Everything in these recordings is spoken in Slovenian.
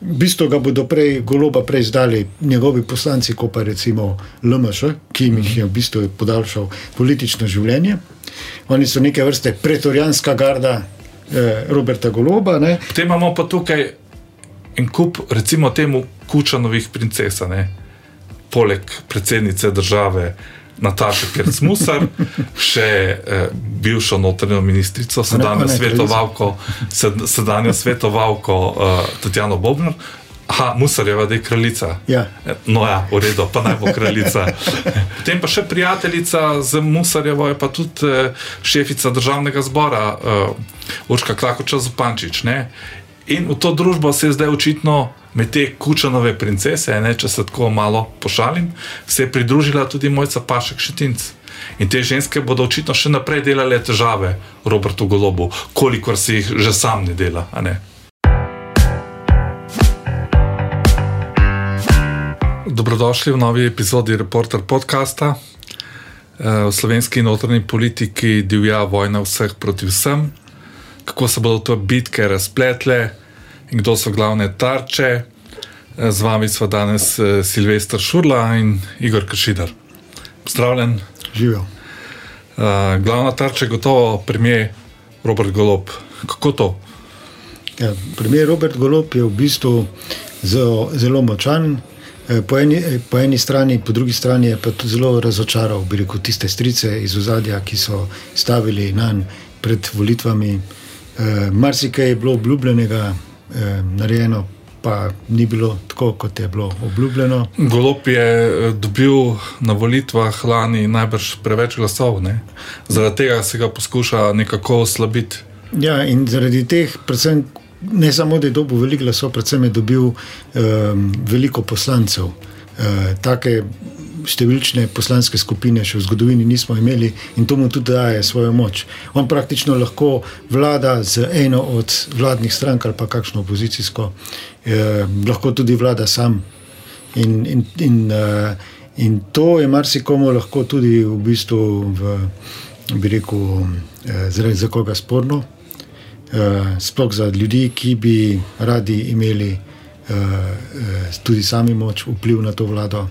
V bistvu ga bodo prej, goloba prej zdali njegovi poslanci, kot pa recimo LMŠ, ki jim jih je v bistvu podaljšal politično življenje. Oni so neke vrste pretorijanska garda eh, Roberta Goloba. Ne. Potem imamo pa tukaj en kup, recimo temu, kučanovih princesa, ne? poleg predsednice države. Nataša Kircmusar, še eh, bivšo notranjo ministrico, sedanjo svetovalko, sed, sedanjo svetovalko eh, Tatjano Bobnar. Aha, Musarjeva, da je kraljica. Ja. No, ja, v redu, pa naj bo kraljica. Potem pa še prijateljica z Musarjevo, je pa tudi eh, šefica državnega zbora, uh, Urška Klakoča Zupančič. Ne? In v to družbo se je zdaj očitno med te kučanove princese, ne, če se tako malo pošalim, se je pridružila tudi mojca Pašek Šetinc. In te ženske bodo očitno še naprej delale težave Robertu Golobu, kolikor si jih že sam ne dela. Ne? Dobrodošli v novi epizodi Reporter podcasta. Eh, v slovenski notranji politiki divja vojna vseh proti vsem. Kako se bodo te bitke razpletle, in kdo so glavne tarče. Eh, z vami smo danes eh, Silvestr Šurla in Igor Kršidar. Pozdravljen. Živijo. Uh, glavna tarča je gotovo premijer Robert Golop. Kako to? Ja, premijer Robert Golop je v bistvu zelo, zelo močan. Po eni, po eni strani, po drugi strani je pa tudi zelo razočaral rekel, tiste strice iz ozadja, ki so stavili na njega pred volitvami. E, Marsikaj je bilo obljubljenega, eh, narejeno, pa ni bilo tako, kot je bilo obljubljeno. Golop je eh, dobil na volitvah lani najbrž preveč glasov, ne? zaradi tega se ga poskuša nekako oslabiti. Ja, in zaradi teh, predvsem, ne samo da je dobil veliko glasov, predvsem je dobil um, veliko poslancev. Uh, take številčne poslanske skupine še v zgodovini nismo imeli in to mu tudi daje svojo moč. On praktično lahko vlada z eno od vladnih strank ali pa kakšno opozicijsko, eh, lahko tudi vlada sam. In, in, in, eh, in to je marsikomu lahko tudi v bistvu, v, bi rekel, eh, zaradi za koga sporno. Uh, sploh za ljudi, ki bi radi imeli uh, uh, tudi sami moč, vpliv na to vlado,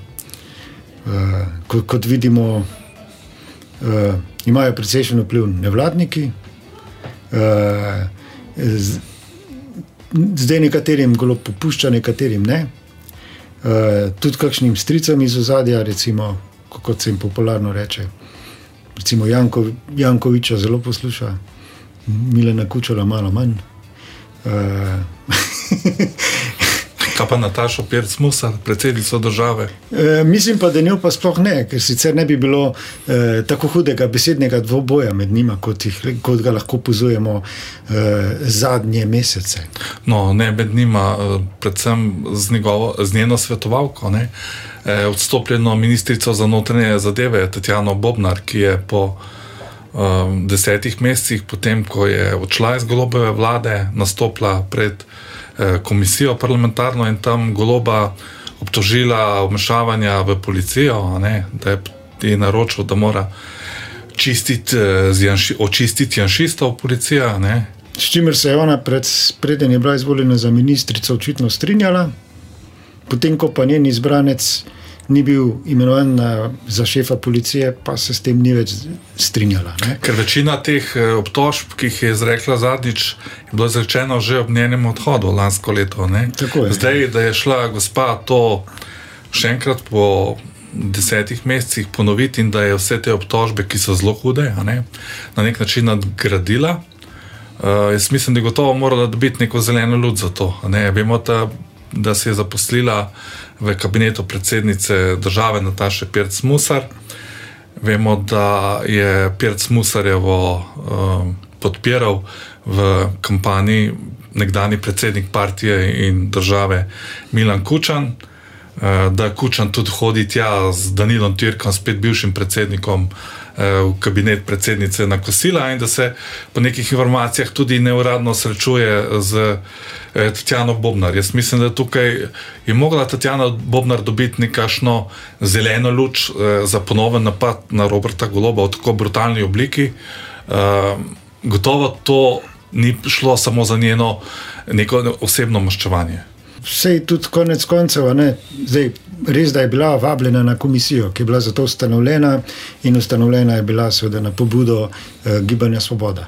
kot, kot vidimo, uh, imajo precejšen vpliv nevladniki. Uh, z, zdaj nekaterim golo popušča, nekaterim ne. Uh, tudi kakšnim stricam iz ozadja, recimo, kot se jim popularno reče. Recimo Janko, Jankoviča zelo posluša, Milena Kučala malo manj. Kaj pa Nataša Pirc Musar, predsednica države? E, mislim pa, da njo pa sploh ne, ker sicer ne bi bilo e, tako hudega besednega dvoboja med njima, kot, jih, kot ga lahko pozujemo e, zadnje mesece. No, ne med njima, e, predvsem z, njegovo, z njeno svetovalko, ne, e, odstopljeno ministrico za notranje zadeve Tatjano Bobnar, ki je po um, desetih mesecih, potem ko je odšla iz golobove vlade, nastopila pred. Eh, komisijo parlamentarno in tam goloba obtožila vmešavanja v policijo, ne, da je ti naročil, da mora čistiti, eh, janši, očistiti janšistov policija. Ne. S čimer se je ona pred, preden je bila izvoljena za ministrico očitno strinjala, potem ko pa njen izbranec ni bil imenovan za šefa policije, pa se s tem ni več strinjala. Ne? Ker večina teh eh, obtožb, ki jih je izrekla zadnjič, je bilo izrečeno že ob njenem odhodu lansko leto. Zdaj, da je šla gospa to še enkrat po desetih mesecih ponoviti in da je vse te obtožbe, ki so zelo hude, ne? na nek način nadgradila. Uh, jaz mislim, da je gotovo morala dobiti neko zeleno luč za to. Vemo, da, da se je zaposlila v kabinetu predsednice države Nataše Pirc Musar. Vemo, da je Pirc Musarjevo um, podpiral v kampanji nekdani predsednik partije in države Milan Kučan, uh, da Kučan tudi hodi tja z Danilom Tirkom, spet bivšim predsednikom uh, v kabinet predsednice na kosila in da se po nekih informacijah tudi neuradno srečuje z eh, Tatjano Bobnar. Jaz mislim, da tukaj je mogla Tatjana Bobnar dobiti nekašno zeleno luč eh, za ponoven napad na Roberta Goloba v tako brutalni obliki. Eh, gotovo to ni šlo samo za njeno neko osebno maščevanje. Vse tudi konec koncev, ne, zdaj, res da je bila vabljena na komisijo, ki je bila zato ustanovljena in ustanovljena je bila seveda na pobudo eh, Gibanja Svoboda.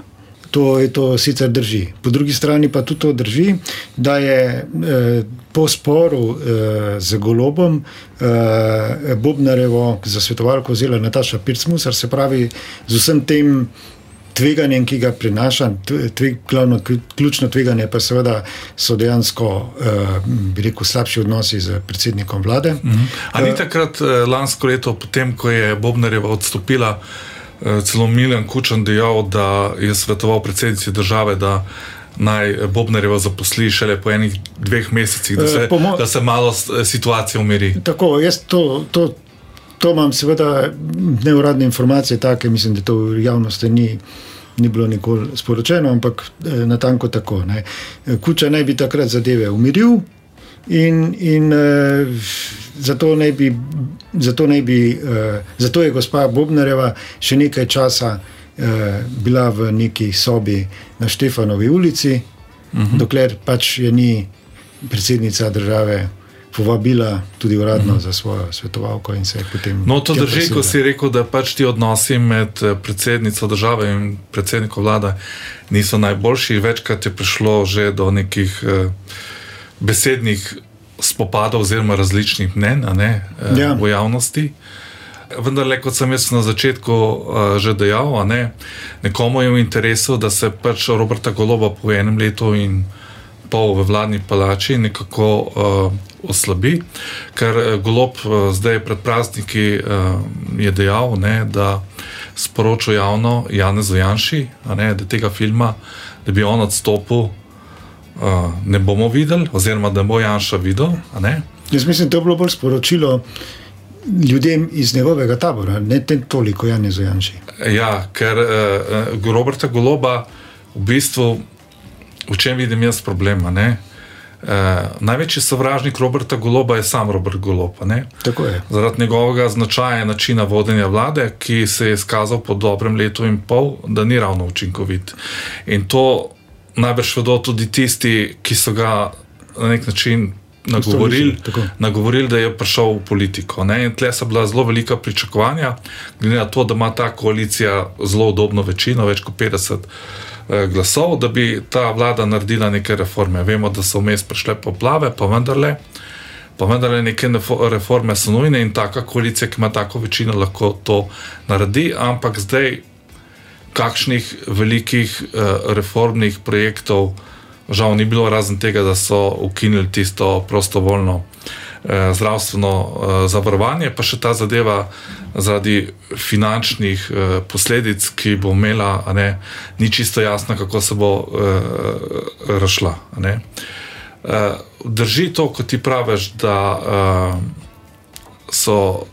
To je to sicer drži. Po drugi strani pa tudi to drži, da je eh, po sporu eh, z Golobom eh, Bobnarevo za svetovalko vzela Nataša Pircmusar, se pravi z vsem tem tveganjem, ki ga prinaša, tve, glavno ključno tveganje pa seveda so dejansko, uh, bi rekel, slabši odnosi z predsednikom vlade. -huh. Ali ni takrat uh, lansko leto, potem, ko je Bobnareva odstopila, uh, celo Miljan Kučan dejal, da je svetoval predsednici države, da naj Bobnareva zaposli šele po enih dveh mesecih, da se, da se malo situacija umiri. Tako, jaz to. to To imam, seveda, neuradne informacije, take, mislim, da to v javnosti ni, ni bilo nikoli sporočeno, ampak eh, na tanko tako. Ne. Kuča naj bi takrat zadeve umiril, in, in uh, zato, naj bi, zato, naj bi, uh, zato je gospa Bobnareva še nekaj časa uh, bila v neki sobi na Štefanovi ulici, uh mhm. -huh. dokler pač je ni predsednica države povabila tudi uradno mm. za svojo svetovalko. No, to drži, ko si rekel, da pač ti odnosi med eh, predsednico države in predsednikom vlade niso najboljši. Večkrat je prišlo že do nekih eh, besednih spopadov, oziroma različnih mnen ne, eh, ja. v javnosti. Vendar, le, kot sem jaz na začetku uh, že dejal, ne, nekomu je v interesu, da se pač Roberta Goloba po enem letu in pol v vladni palači nekako uh, oslabi, ker uh, Golob uh, zdaj pred prazniki uh, je dejal, ne, da sporoča javno Janez Janši, ne, da tega filma, da bi on odstopil, ne bomo videli, oziroma da bo Janša videl. Jaz mislim, da je bilo bolj sporočilo. Ljudem iz njegovega tabora, ne toliko Janez Janši. Ja, ker uh, Roberta Goloba v bistvu v čem vidim jaz problema. Uh, največji sovražnik Roberta Goloba je sam Robert Golob. Zaradi njegovega značaja in načina vodenja vlade, ki se je izkazal po dobrem letu in pol, da ni ravno učinkovit. In to najbrž vedo tudi tisti, ki so ga na nek način. Nagovorili, nagovoril, da je prišel v politiko. Tle so bila zelo velika pričakovanja, glede na to, da ima ta koalicija zelo udobno večino, več kot 50 Eh, glasov, da bi ta vlada naredila neke reforme. Vemo, da so vmes prišle poplave, pa vendarle, pa vendarle neke reforme so nujne in taka koalicija, ki ima tako večino, lahko to naredi. Ampak zdaj, kakšnih velikih uh, reformnih projektov, žal ni bilo, razen tega, da so ukinili tisto prostovoljno. Eh, zdravstveno eh, zavarovanje, pa še ta zadeva zaradi finančnih eh, posledic, ki bo imela, ne, ni čisto jasno, kako se bo rašla. Drži to, kot ti praviš, da so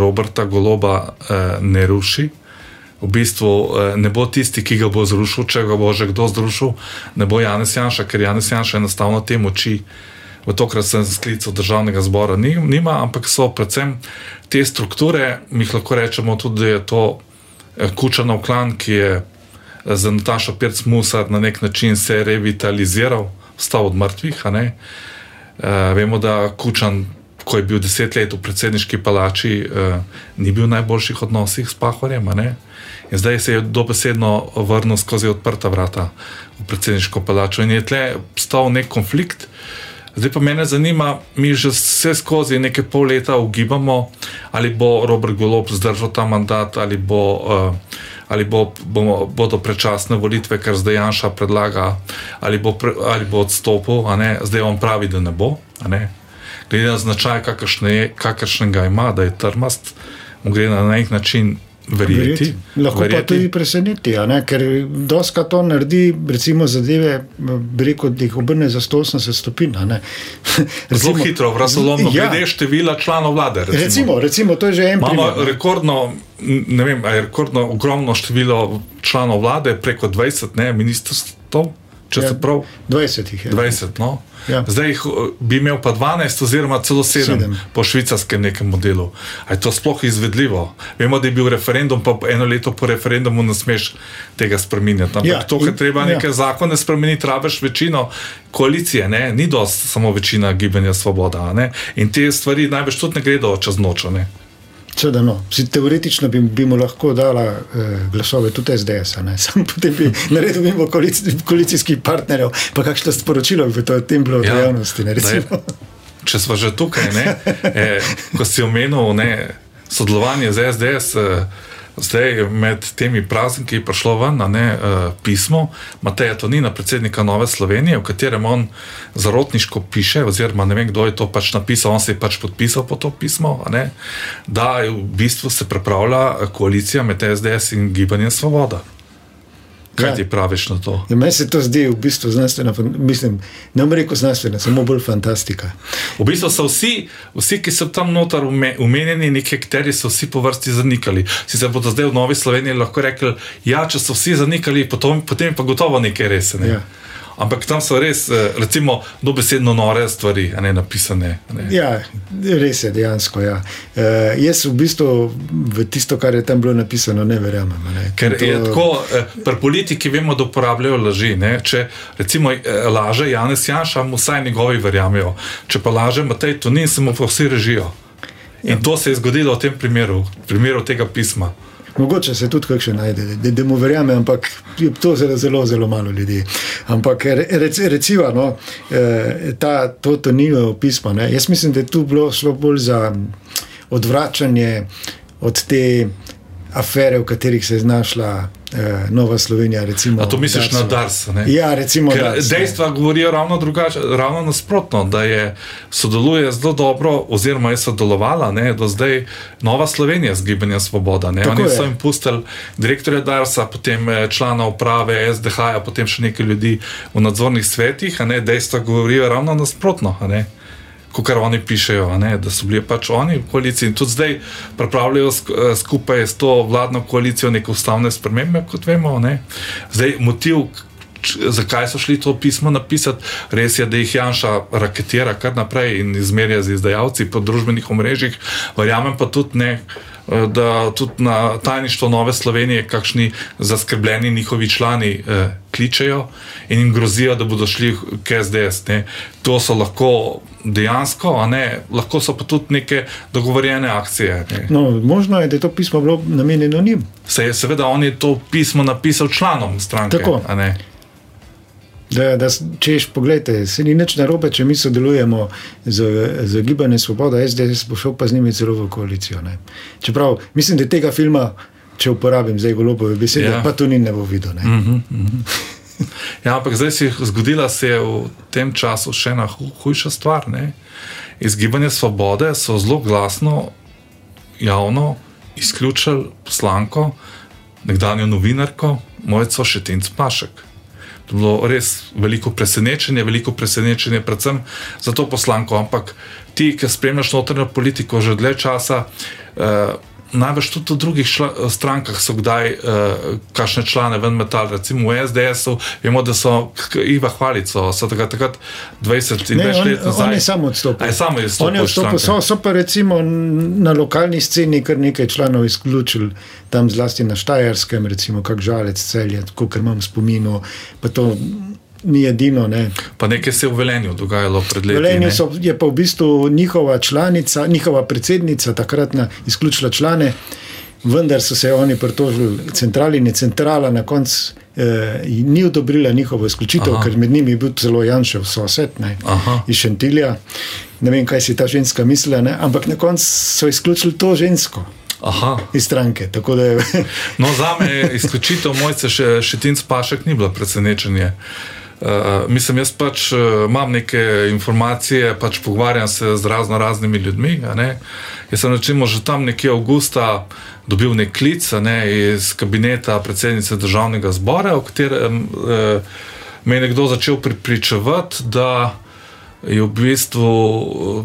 Roberta Goloba ne ruši. V bistvu ne bo tisti, ki ga bo zrušil, če ga bo že kdo zrušil, ne bo Janes Janša, ker Janes Janša enostavno te moči v tokrat sem sklical državnega zbora, nima, ampak so predvsem te strukture, mi lahko rečemo tudi, da je to eh, kučanov klan, ki je eh, za Natašo Pirc Musar na nek način se revitaliziral, stal od mrtvih. E, vemo, da kučan, ko je bil deset let v predsedniški palači, e, ni bil v najboljših odnosih s Pahorjem. In zdaj se je dobesedno vrnil skozi odprta vrata v predsedniško palačo in je tle stal nek konflikt. Zdaj pa me zanima, mi že vse skozi nekaj pol leta ugibamo, ali bo Robert Golop zdržal ta mandat, ali, bo, uh, ali bo, bomo, bodo prečasne volitve, kar zdaj Janša predlaga, ali bo, pre, ali bo odstopil, zdaj on pravi, da ne bo. Ne? Glede na značaj, kakršnega ima, da je trmast, mu gre na nek način verjeti. Lahko verjeti. pa tudi preseneti, ker doska to naredi, recimo zadeve, reko, da jih obrne za 180 stopinj. Zelo hitro, razumno, ja. glede števila članov vlade. Recimo. Recimo, recimo, to je že en primer. Imamo rekordno, ne vem, rekordno ogromno število članov vlade, preko 20 ne, ministrstv. Če ja, se prav. 20 jih je. 20, no. Ja. Zdaj jih bi imel pa 12, oziroma celo 7, 7. po švicarskem nekem modelu. Ali je to sploh izvedljivo? Vemo, da je bil referendum, pa eno leto po referendumu ne smeš tega spremeniti. Ampak ja, to, kar treba ja. neke zakone spremeniti, rabiš večino koalicije, ne? ni dosti samo večina gibanja Svoboda. Ne? In te stvari največ tudi ne gredo čez noč. Če da, no. Teoretično bi, bi mu lahko dala eh, glasove tudi SDS, samo potem bi naredil mimo koalici, koalicijskih partnerjev, pa kakšno sporočilo bi to tem bilo v ja, javnosti. Če smo že tukaj, ne, eh, ko si omenil ne, sodelovanje z SDS. Eh, Zdaj, med temi prazniki je prišlo ven ne, uh, pismo Mateja Tonina, predsednika Nove Slovenije, v katerem on zarotniško piše, oziroma ne vem, kdo je to pač napisal, on se je pač podpisal pod to pismo, ne, da v bistvu se pripravlja koalicija med SDS in Gibanjem Svoboda. Kaj ja. ti praviš na to? Ja, meni se to zdi v bistvu znanstveno, mislim, ne bom rekel znanstveno, samo bolj fantastika. V bistvu so vsi, vsi ki so tam noter umenjeni, neki akteri so vsi po vrsti zanikali. Si se bodo zdaj v Novi Sloveniji lahko rekli, ja, če so vsi zanikali, potem, potem pa gotovo nekaj res. Ne? Ja. Ampak tam so res, eh, recimo, dobesedno nore stvari, ne napisane. Ne. Ja, res je dejansko. Ja. Uh, jaz v bistvu v tisto, kar je tam bilo napisano, ne verjamem. Ne. Ker to... je tako, eh, pri politiki vemo, da uporabljajo laži. Ne. Če recimo laže Janes Janša, mu vsaj njegovi verjamejo. Če pa laže Matej, to ni, se mu pa vsi režijo. In ja. to se je zgodilo v tem primeru, v primeru tega pisma. Mogoče se tudi kakšen najde, da, da mu verjame, ampak to je zelo, zelo malo ljudi. Ampak rec, recimo, no, eh, ta, to, to ni pismo. Ne. Jaz mislim, da je tu bilo šlo bolj za odvračanje od te afere, v katerih se je znašla Nova Slovenija. Recimo, A to misliš Darso. na Dars? Ja, recimo. Dars, dejstva govorijo ravno drugače, ravno nasprotno, da je sodeluje zelo dobro, oziroma je sodelovala ne, do zdaj Nova Slovenija z Gibanjem Svoboda. Oni so jim pustili direktorja Darsa, potem eh, člana uprave SDH, potem še nekaj ljudi v nadzornih svetih, a ne dejstva govorijo ravno nasprotno kot oni pišejo, ne, da so bili pač oni v koaliciji in tudi zdaj pripravljajo eh, skupaj s to vladno koalicijo neke ustavne spremembe, kot vemo. Ne. Zdaj, motiv, zakaj so šli to pismo napisati, res je, da jih Janša raketira kar naprej in izmerja z izdajalci po družbenih omrežjih, verjamem pa tudi ne. Eh, da tudi na tajništvo Nove Slovenije, kakšni zaskrbljeni njihovi člani eh, kličejo in jim grozijo, da bodo šli k SDS. Ne. To so lahko dejansko, ne, lahko so pa tudi neke dogovorjene akcije. Ne. No, možno je, da je to pismo bilo namenjeno njim. Se je seveda on je to pismo napisal članom stranke. Tako. Da, da, češ, pogledajte, se ni nič narobe, če mi sodelujemo z, z Gibanjem Svoboda, SDS bo šel pa z njimi celo v koalicijo. Ne. Čeprav mislim, da tega filma, če uporabim zdaj golobove besede, ja. pa to ni ne bo videl. Ne. Mm -hmm, mm -hmm. ja, ampak zdaj se je zgodila se je v tem času še ena hujša stvar. Ne. Iz Gibanja Svobode so zelo glasno, javno izključili poslanko, nekdanjo novinarko, mojco Šetinc Pašek bilo res veliko presenečenje, veliko presenečenje, predvsem za to poslanko. Ampak ti, ki spremljaš notranjo politiko že dlje časa, eh, najbrž tudi v drugih šla, strankah so kdaj uh, kakšne člane ven metal, recimo v SDS-u, vemo, da so Iva Hvalico, so takrat, takrat 20 in več let nazaj. Oni samo odstopili. Samo oni odstopili. So, so pa recimo na lokalni sceni kar nekaj članov izključili, tam zlasti na Štajerskem, recimo kak žalec celje, kot imam spominu, pa to ni edino. Ne. Pa nekaj se je v Velenju dogajalo pred leti. Velenju so, je pa v bistvu njihova članica, njihova predsednica takratna izključila člane, vendar so se oni pritožili centrali in centrala na koncu. Eh, ni odobrila njihovo izključitev, Aha. ker med njimi je bil zelo Janšev sosed ne, iz Šentilja. Ne vem, kaj si ta ženska mislila, ne, ampak na koncu so izključili to žensko. Aha. Iz stranke. no, za me je izključitev mojce še, še Tinc Pašek ni bila presenečenje. Uh, Uh, mislim, jaz pač uh, imam neke informacije, pač pogovarjam se z razno raznimi ljudmi. Jaz sem recimo že tam nekje avgusta dobil nek klic ne, iz kabineta predsednice državnega zbora, v katerem uh, me je nekdo začel pripričevati, da je v bistvu uh,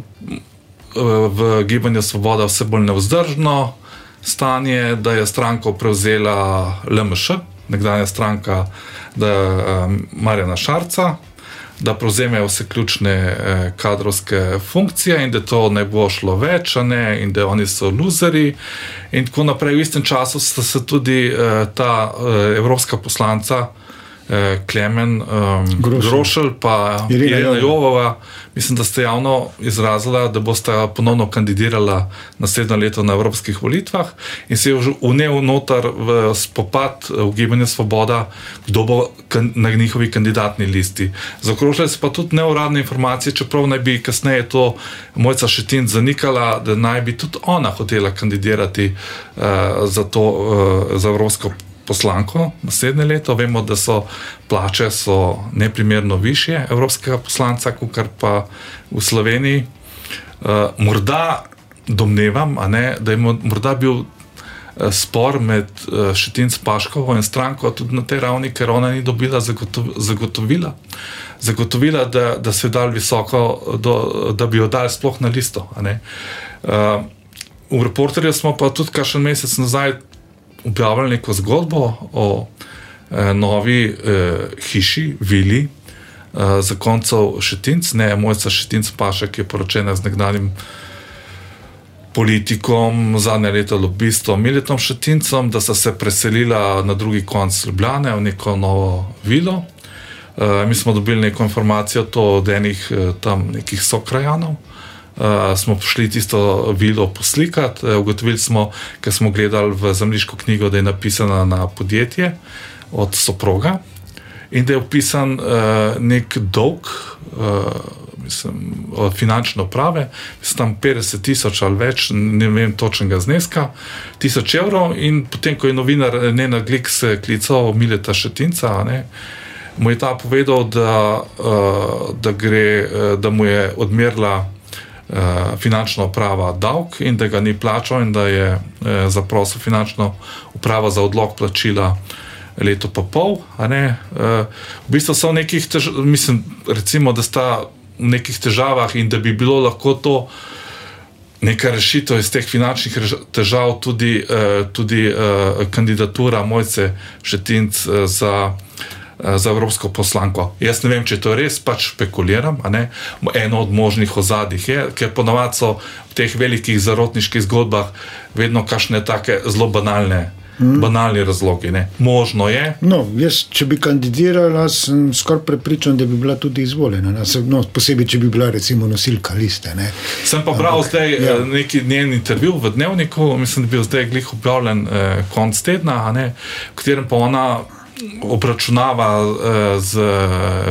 v gibanju Svoboda vse bolj nevzdržno stanje, da je stranko prevzela LMŠ nekdanja stranka da, um, Marjana Šarca, da prevzemejo vse ključne eh, kadrovske funkcije in da to ne bo šlo več, ne, in da oni so luzeri. In tako naprej. V istem času sta se tudi eh, ta eh, evropska poslanca. Eh, Klemen um, Grošelj. In Irina Jovova, mislim, da ste javno izrazila, da boste ponovno kandidirala naslednjo leto na evropskih volitvah in se je že unev noter v spopad v gibanje Svoboda, kdo bo na njihovi kandidatni listi. Zakrožile se pa tudi neuradne informacije, čeprav naj bi kasneje to mojca Šetin zanikala, da naj bi tudi ona hotela kandidirati uh, za to uh, za evropsko poslanko naslednje leto. Vemo, da so plače so neprimerno više evropskega poslanca, kot pa v Sloveniji. Uh, morda domnevam, ne, da je morda bil uh, spor med uh, Šetinc Paškovo in stranko tudi na tej ravni, ker ona ni dobila zagotov, zagotovila, zagotovila da, da se je dal visoko, do, da bi jo dal sploh na listo. Uh, v reporterju smo pa tudi kar še mesec nazaj objavili neko zgodbo o eh, novi eh, hiši, vili, eh, za koncev Šetinc, ne mojca Šetinc Paša, ki je poročena z nekdanjim politikom, zadnje leto lobistom Miletom Šetincem, da so se preselila na drugi konc Ljubljane v neko novo vilo. Uh, mi smo dobili neko informacijo od enih uh, tam nekih sokrajanov, uh, smo šli tisto vilo poslikati. Uh, ugotovili smo, ker smo gledali v zemljiško knjigo, da je napisana na podjetje od soproga in da je opisan uh, nek dolg. Uh, Mislim, finančne uprave, mislim, tam 50 tisoč ali več, ne vem točnega zneska, tisoč evrov. In potem, ko je novinar ne na glik se klical Mileta Šetinca, ne, mu je ta povedal, da, da, gre, da mu je odmerila Eh, finančna uprava davek in da ga ni plačal, in da je eh, zaprosil finančno upravo za odlog plačila leto pa pol. Eh, v bistvu so v nekih težavah, mislim, recimo, da sta v nekih težavah in da bi bilo lahko to. Neka rešitev iz teh finančnih težav, tudi, tudi kandidatura Mojce Šetinc za Eh, za evropsko poslanko. Jaz ne vem, če to res pač špekuliram. Eno od možnih ozadij je, ker ponovadi so v teh velikih zarotniških zgodbah vedno kašne take zelo banalne. Mm. Banalni razlogi. Ne. Možno je. No, jaz, če bi kandidirala, sem skoraj prepričan, da bi bila tudi izvoljena. No, posebej, če bi bila recimo nosilka liste. Ne. Sem pa bral zdaj ja. Eh, neki njen intervju v dnevniku, mislim, da je bil zdaj glih objavljen eh, konc tedna, ne, v katerem pa ona obračunava uh, z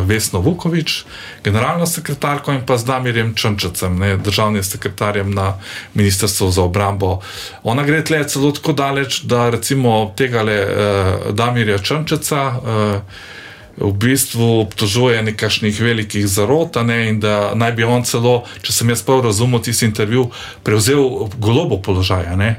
Vesno Vukovič, generalno sekretarko in pa z Damirjem Črnčecem, ne, državnim sekretarjem na Ministrstvu za obrambo. Ona gre tle celo tako daleč, da recimo tega le uh, Damirja Črnčeca. Uh, V bistvu obtožuje nekakšnih velikih zarot, ne, in da naj bi on celo, če sem jaz prav razumel tisti intervju, prevzel golobo položaja. Ne.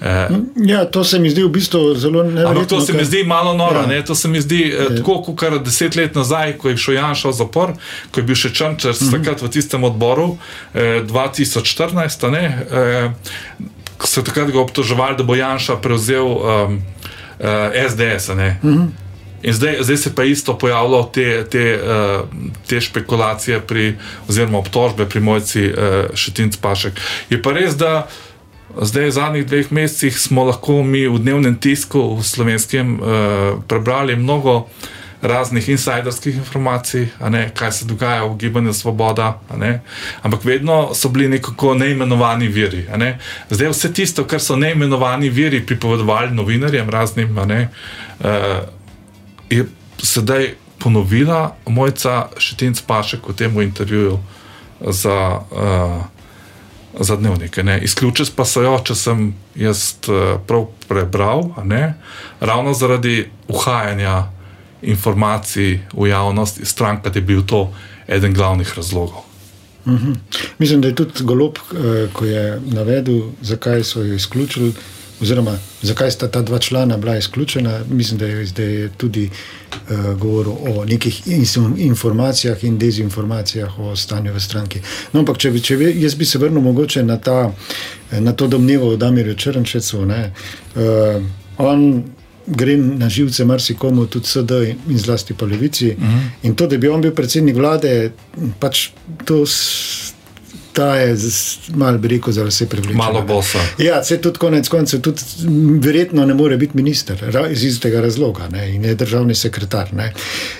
Eh, ja, to se mi zdi v bistvu zelo neverjetno. To se mi zdi malo noro. Ja. To se mi zdi eh, tako, kot kar deset let nazaj, ko je šel Janša v zapor, ko je bil še Črnčer, mm -hmm. takrat v tistem odboru eh, 2014. Ne, eh, so takrat ga obtoževali, da bo Janša prevzel um, eh, SDS. Mm -hmm. In zdaj, zdaj se pa isto pojavljajo te, te, uh, te špekulacije, pri, oziroma obtožbe pri mojci uh, Šetinc Pašek. Je pa res, da. Zdaj, v zadnjih dveh mesecih smo lahko mi v dnevnem tisku v slovenskem uh, prebrali mnogo raznih insiderskih informacij, ne, kaj se dogaja v gibanju Svoboda, ampak vedno so bili nekako neimenovani viri. Ne. Zdaj, vse tisto, kar so neimenovani viri pripovedovali novinarjem, raznim, ne, uh, je sedaj ponovila mojca Šetinc Pašek v tem intervjuju za. Uh, za dnevnike. Izključili pa so jo, če sem jaz eh, prav prebral, ravno zaradi uhajanja informacij v javnost iz stranka, da je bil to eden glavnih razlogov. Mhm. Mislim, da je tudi golob, eh, ko je navedel, zakaj so jo izključili oziroma zakaj sta ta dva člana bila izključena. Mislim, da je zdaj tudi uh, govoril o nekih informacijah in dezinformacijah o stanju v stranki. No, ampak, če bi, če bi, jaz bi se vrnil mogoče na, ta, na to domnevo o Damirju Črnčecu. Uh, on grem na živce marsikomu, tudi SD in zlasti pa levici. Uh mhm. -huh. In to, da bi on bil predsednik vlade, pač to. Ta je malo, bi rekel, za vse privleče. Malo bosa. Ja, se tudi konec koncev, tudi verjetno ne more biti minister iz istega razloga ne, in je državni sekretar. Ne.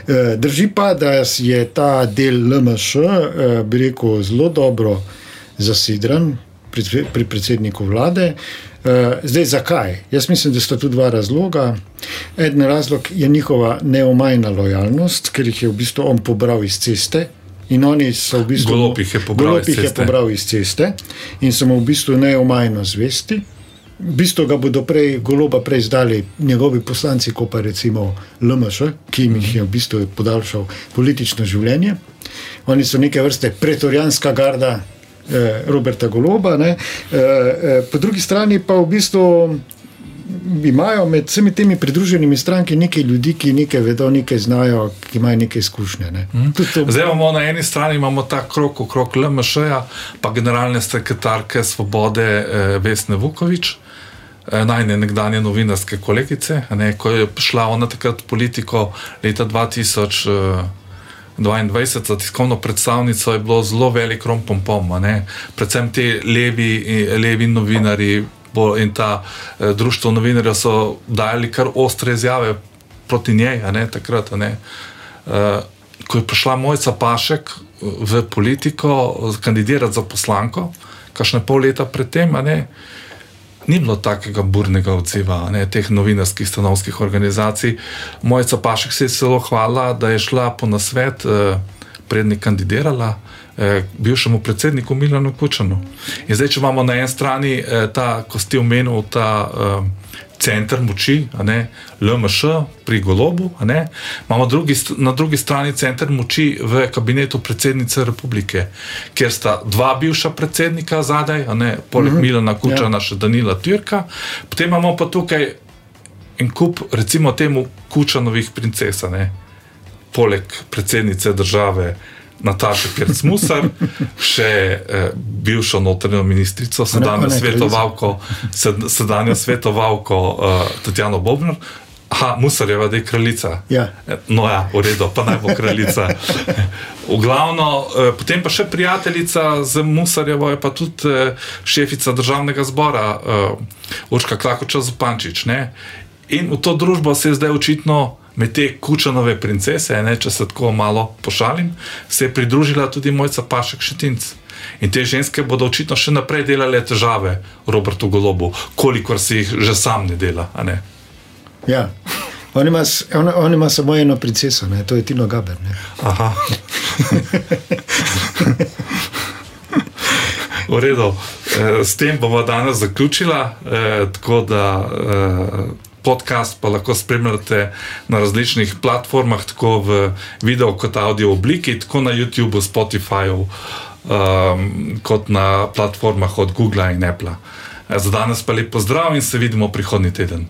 Eh, drži pa, da je ta del LMŠ, eh, bi rekel, zelo dobro zasidran pri, pri predsedniku vlade. Eh, zdaj, zakaj? Jaz mislim, da sta tu dva razloga. En razlog je njihova neomajna lojalnost, ker jih je v bistvu on pobral iz ceste. In oni so v bistvu golopih je pobral, iz, je pobral iz ceste in so mu v bistvu neomajno zvesti. V bistvu ga bodo prej, goloba prej zdali njegovi poslanci, kot pa recimo LMŠ, ki jim je v bistvu podaljšal politično življenje. Oni so neke vrste pretorijanska garda, eh, Roberta Goloba. Eh, eh, po drugi strani pa v bistvu imajo med vsemi temi pridruženimi stranki nekaj ljudi, ki nekaj vedo, nekaj znajo, ki imajo nekaj izkušnje. Ne. Mm. Zdaj imamo na eni strani imamo ta krok okrog LMŠ-ja, pa generalne sekretarke Svobode eh, Vesne Vukovič. Eh, najne nekdanje novinarske kolegice, ne, ko je šla ona takrat politiko leta 2000. 22 za tiskovno predstavnico je bilo zelo velik rompom pom, predvsem ti levi, levi novinari in ta eh, društvo novinarjev so dajali kar ostre izjave proti njej, ne, takrat. Ne. Eh, ko je prišla Mojca Pašek v politiko, kandidirati za poslanko, kašne pol leta predtem, ni bilo takega burnega odziva ne, teh novinarskih stanovskih organizacij. Mojica Pašek se je zelo hvala, da je šla po nasvet, eh, prednji kandidirala. Eh, bivšemu predsedniku Milanu Kučanu. In zdaj, če imamo na eni strani eh, ta, ko ste omenili, ta eh, center moči, ne, LMŠ pri Golobu, ne, imamo drugi, na drugi strani center moči v kabinetu predsednice republike, kjer sta dva bivša predsednika zadaj, ne, poleg mm -hmm. Milana Kučana, ja. še Danila Tjurka, potem imamo pa tukaj en kup, recimo temu, Kučanovih princesa, ne, poleg predsednice države. Nataša Kercmusar, še eh, bivšo notranjo ministrico, sedanjo svetovalko, sedanjo svetovalko uh, Tatjano Bobnar. Aha, Musarjeva, da je kraljica. Ja. No, ja, v redu, pa naj bo kraljica. V glavno, eh, potem pa še prijateljica z Musarjevo, je pa tudi eh, šefica državnega zbora, uh, Urška Klakoča Zupančič. Ne? In v to družbo se je zdaj očitno med te kučanove princese, ne, če se tako malo pošalim, se je pridružila tudi mojca Pašek Šetinc. In te ženske bodo očitno še naprej delale težave Robertu Golobu, kolikor si jih že sam ne dela. Ne? Ja. On ima, on, on ima samo eno princeso, ne? to je Tino Gaber. Ne? Aha. V redu, e, s tem bomo danes zaključili. E, tako da e, podcast pa lahko spremljate na različnih platformah, tako v video kot audio obliki, tako na YouTubu, Spotifyju, um, kot na platformah od Google in Apple. Za danes pa lepo zdrav in se vidimo prihodnji teden.